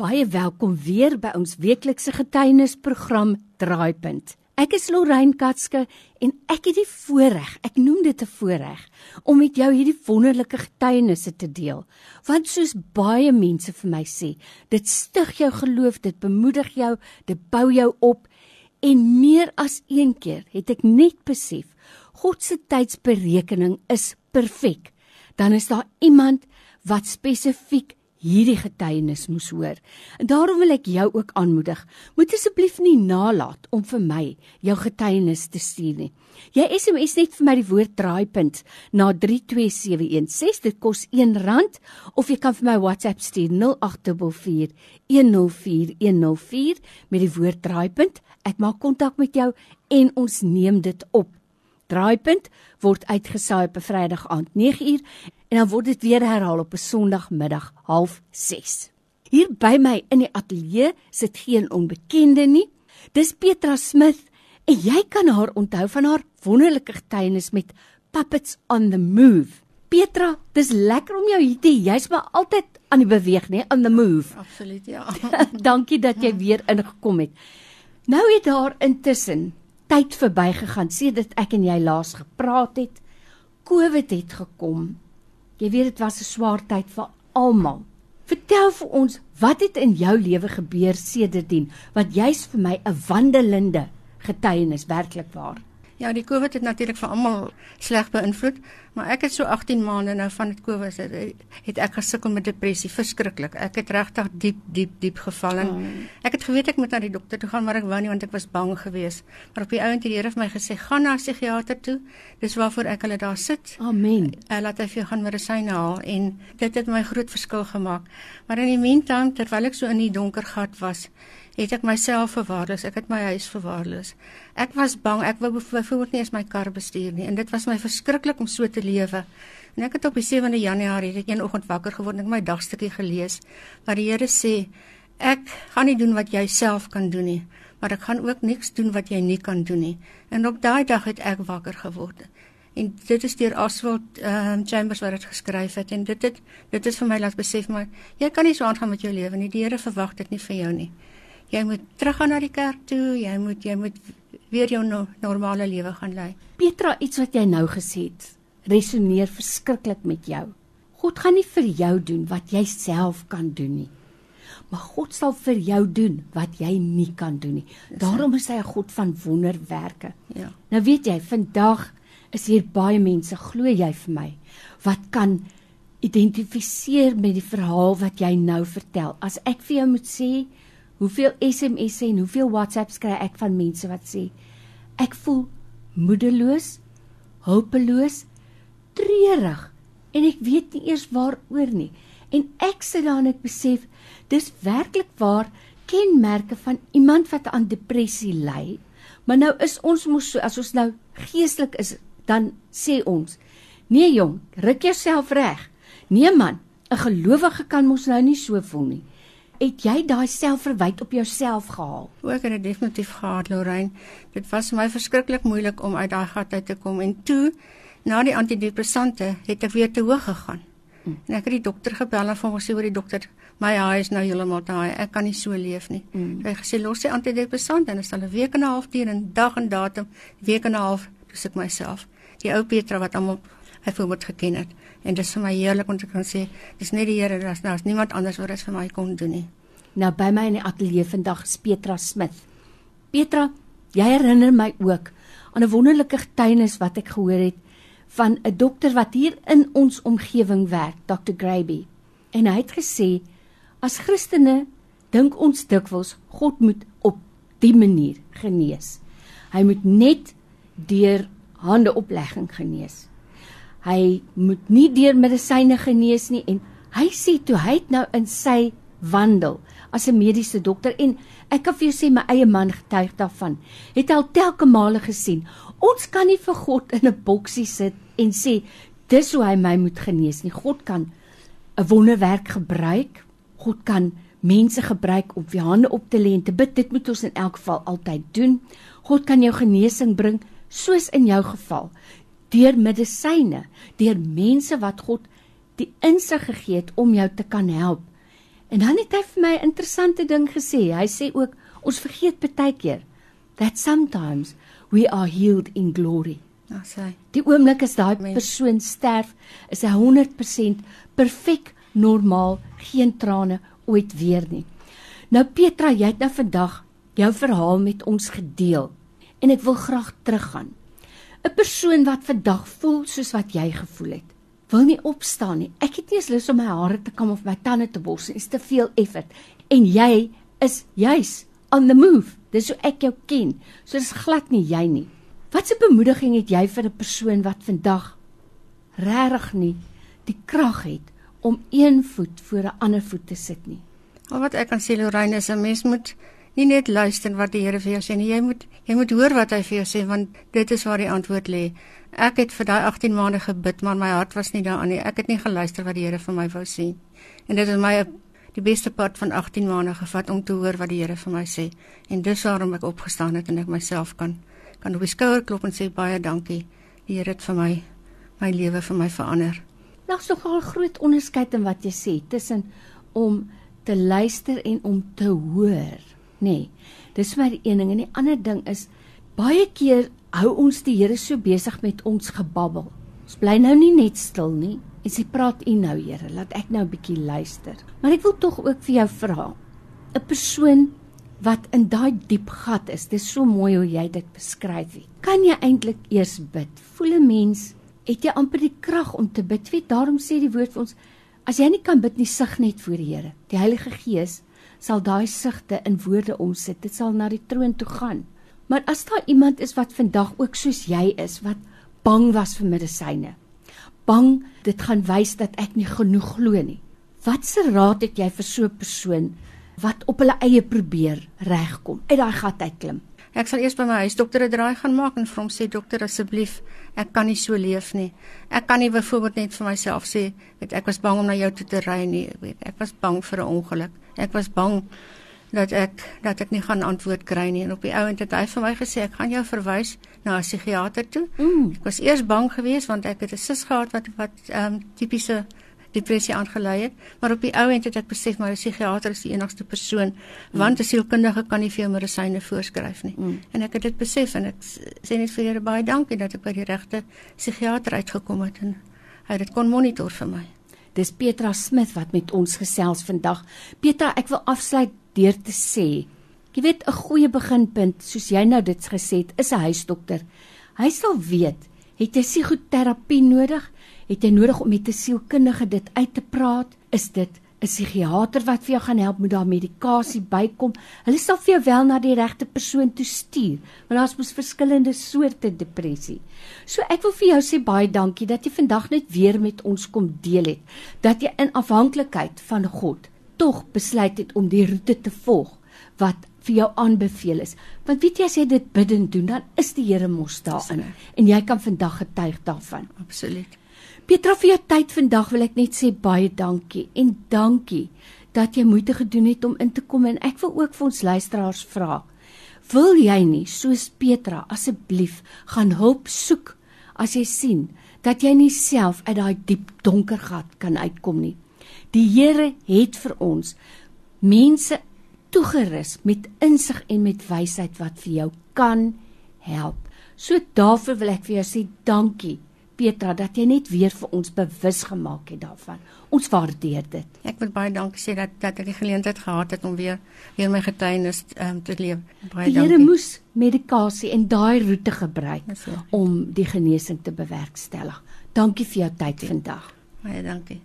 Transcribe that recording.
Baie welkom weer by ons weeklikse getuienisprogram Draaipunt. Ek is Lorraine Katske en ek het die voorreg, ek noem dit 'n voorreg, om met jou hierdie wonderlike getuienisse te deel. Want soos baie mense vir my sê, dit stig jou geloof, dit bemoedig jou, dit bou jou op en meer as een keer het ek net besef, God se tydsberekening is perfek. Dan is daar iemand wat spesifiek hierdie getuienis moes hoor. En daarom wil ek jou ook aanmoedig. Moet asseblief nie nalat om vir my jou getuienis te stuur nie. Jy SMS net vir my die woord draaipunt na 32716. Dit kos R1 of jy kan vir my WhatsApp stuur 0844 104104 met die woord draaipunt. Ek maak kontak met jou en ons neem dit op. Draaipunt word uitgesaai op 'n Vrydag aand 9uur en dan word dit weer herhaal op 'n Sondagmiddag 06:30. Hier by my in die ateljee sit geen onbekende nie. Dis Petra Smith en jy kan haar onthou van haar wonderlike getuienis met Puppets on the Move. Petra, dis lekker om jou hier te hê. Jy's maar altyd aan die beweeg, nê, on the move. Absoluut, ja. Dankie dat jy weer ingekom het. Nou het daar intussen tyd verbygegaan sedert ek en jy laas gepraat het. COVID het gekom. Jy weet dit was 'n swaar tyd vir almal. Vertel vir ons, wat het in jou lewe gebeur sedertdien? Want jy's vir my 'n wandelende getuienis werklik waar. Ja, die COVID het natuurlik vir almal sleg beïnvloed, maar ek het so 18 maande nou van dit COVID het, het ek gesukkel met depressie, verskriklik. Ek het regtig diep diep diep geval en oh. ek het geweet ek moet na die dokter toe gaan, maar ek wou nie want ek was bang geweest. Maar op die ount het die Here vir my gesê, "Gaan na 'n psigiater toe." Dis waarvoor ek hulle daar sit. Amen. Uh, laat hy vir jou gaan medisyne haal en dit het my groot verskil gemaak. Maar in die meantime, terwyl ek so in die donker gat was, het ek myself verwaarloos. Ek het my huis verwaarloos. Ek was bang. Ek wou byvoorbeeld nie eens my kar bestuur nie en dit was my verskriklik om so te lewe. En ek het op die 7de Januarie het ek een oggend wakker geword en ek my dagstukkie gelees waar die Here sê ek gaan nie doen wat jy self kan doen nie, maar ek gaan ook niks doen wat jy nie kan doen nie. En op daai dag het ek wakker geword. En dit is deur Oswald um, Chambers wat dit geskryf het en dit het dit is vir my laat besef maar jy kan nie so aangaan met jou lewe nie. Die Here verwag dit nie vir jou nie jy moet teruggaan na die kerk toe, jy moet jy moet weer jou no, normale lewe gaan lei. Petra, iets wat jy nou gesê het, resoneer verskriklik met jou. God gaan nie vir jou doen wat jy self kan doen nie. Maar God sal vir jou doen wat jy nie kan doen nie. Daarom is hy 'n God van wonderwerke. Ja. Nou weet jy, vandag is hier baie mense, glo jy vir my, wat kan identifiseer met die verhaal wat jy nou vertel. As ek vir jou moet sê, Hoeveel SMS'e en hoeveel WhatsApps kry ek van mense wat sê ek voel moedeloos, hulpeloos, treurig en ek weet nie eers waaroor nie. En ek sit daar en ek besef dis werklik waar kenmerke van iemand wat aan depressie ly. Maar nou is ons mos so as ons nou geestelik is, dan sê ons: "Nee jong, ruk jouself reg." Nee man, 'n gelowige kan mos nou nie so voel nie het jy daai selfverwyte op jouself gehaal? O, ek het dit definitief gehad, Lorraine. Dit was vir my verskriklik moeilik om uit daai gat uit te kom en toe na die antidepressante het ek weer te hoog gegaan. Mm. En ek het die dokter gebel en vir hom gesê oor die dokter, my haai is nou heeltemal te haai. Ek kan nie so leef nie. Mm. Hy gesê los die antidepressante en dit sal 'n week en 'n half duur en dag en datum, week en 'n half, dis ek myself. Die ou Petra wat almal hy voorbeeld geken het. En dit is vir my heerlik om te kan sê, dis net die Here, daar's daar's niemand anders wat dit vir my kon doen nie. Nou by my in die ateljee vandag is Petra Smith. Petra, jy herinner my ook aan 'n wonderlike getuienis wat ek gehoor het van 'n dokter wat hier in ons omgewing werk, Dr. Graby. En hy het gesê as Christene dink ons dikwels God moet op die manier genees. Hy moet net deur handeoplegging genees. Hy moet nie deur medisyne genees nie en hy sê toe hy het nou in sy wandel as 'n mediese dokter en ek kan vir jou sê my eie man getuig daarvan. Het al telke male gesien. Ons kan nie vir God in 'n boksie sit en sê dis hoe hy my moet genees nie. God kan 'n wonderwerk gebruik. God kan mense gebruik om vir hande op te lê en te bid. Dit moet ons in elk geval altyd doen. God kan jou genesing bring soos in jou geval deur medisyne, deur mense wat God die insig gegee het om jou te kan help. En dan het hy vir my 'n interessante ding gesê. Hy sê ook ons vergeet baie keer that sometimes we are healed in glory. Nou sê. Die oomblik as daai persoon sterf, is hy 100% perfek, normaal, geen trane ooit weer nie. Nou Petra, jy het nou vandag jou verhaal met ons gedeel en ek wil graag teruggaan. 'n Persoon wat vandag voel soos wat jy gevoel het, wil nie opstaan nie. Ek het nie eens lus om my hare te kam of my tande te borsel nie. Dit is te veel effort. En jy is juis on the move. Dis hoe ek jou ken. So dis glad nie jy nie. Watse bemoediging het jy vir 'n persoon wat vandag regtig nie die krag het om een voet voor 'n ander voet te sit nie? Al wat ek kan sê Lorraine is 'n mens moet nie net luister wat die Here vir jou sê nie. Jy moet jy moet hoor wat hy vir jou sê want dit is waar die antwoord lê. Ek het vir daai 18 maande gebid, maar my hart was nie daaraan nie. Ek het nie geluister wat die Here vir my wou sê. En dit is my die beste pad van 18 maande gevat om te hoor wat die Here vir my sê. En dis waarom ek opgestaan het en ek myself kan kan op die skouer klop en sê baie dankie. Die Here het vir my my lewe vir my verander. Daar's nogal groot onderskeid in wat jy sê tussen om te luister en om te hoor, nê. Nee, dis maar die een ding en die ander ding is baie keer hou ons die Here so besig met ons gebabbel. Ons bly nou nie net stil nie. En sy praat u nou, Here, laat ek nou 'n bietjie luister. Maar ek wil tog ook vir jou vra. 'n Persoon wat in daai diep gat is. Dis so mooi hoe jy dit beskryf het. Kan jy eintlik eers bid? Voel 'n mens het jy amper die krag om te bid? Weet, daarom sê die woord vir ons As jy nie kan bid nie, sug net voor die Here. Die Heilige Gees sal daai sigte in woorde omsit. Dit sal na die troon toe gaan. Maar as daar iemand is wat vandag ook soos jy is, wat bang was vir medisyne. Bang dit gaan wys dat ek nie genoeg glo nie. Watse raad het jy vir so 'n persoon wat op hulle eie probeer regkom uit daai gat uit klim? Ek sal eers by my huisdokter 'n draai gaan maak en vir hom sê dokter asseblief, ek kan nie so leef nie. Ek kan nie byvoorbeeld net vir myself sê, weet ek was bang om na jou toe te ry nie, weet ek was bang vir 'n ongeluk. Ek was bang dat ek dat ek nie gaan antwoord kry nie en op die ou end het hy vir my gesê ek gaan jou verwys na 'n psigiater toe. Mm. Ek was eers bang geweest want ek het 'n sis gehad wat wat ehm um, tipiese depressie aangelei het, maar op die ou end het ek besef maar 'n psigiater is die enigste persoon want 'n sielkundige kan nie vir jou medisyne voorskryf nie. Mm. En ek het dit besef en ek sê net vir julle baie dankie dat ek by die regte psigiater uitgekom het en hy het dit kon monitor vir my. Dis Petra Smith wat met ons gesels vandag. Petra, ek wil afsluit deur te sê, jy weet 'n goeie beginpunt soos jy nou dit gesê het, is 'n huisdokter. Hy sal weet, het jy psigoterapie nodig? Het jy nodig om met 'n sielkundige dit uit te praat? Is dit 'n psigiater wat vir jou gaan help met daai medikasie bykom? Hulle sal vir jou wel na die regte persoon toe stuur, want daar's mos verskillende soorte depressie. So ek wil vir jou sê baie dankie dat jy vandag net weer met ons kom deel het, dat jy in afhanklikheid van God tog besluit het om die roete te volg wat vir jou aanbeveel is. Want weet jy as jy dit bidend doen, dan is die Here mos daarin en jy kan vandag getuig daarvan. Absoluut. Petra vir jou tyd vandag wil ek net sê baie dankie en dankie dat jy moeite gedoen het om in te kom en ek wil ook vir ons luisteraars vra. Wil jy nie soos Petra asseblief gaan hulp soek as jy sien dat jy nie self uit daai diep donker gat kan uitkom nie. Die Here het vir ons mense toegerus met insig en met wysheid wat vir jou kan help. So daarvoor wil ek vir jou sê dankie Petra dat jy net weer vir ons bewus gemaak het daarvan. Ons waardeer dit. Ek wil baie dankie sê dat dat ek die geleentheid gehad het om weer weer my getuienis um, te leef. Baie die dankie. Here moes medikasie en daai roete gebruik om die genesing te bewerkstellig. Dankie vir jou tyd vandag. Baie dankie.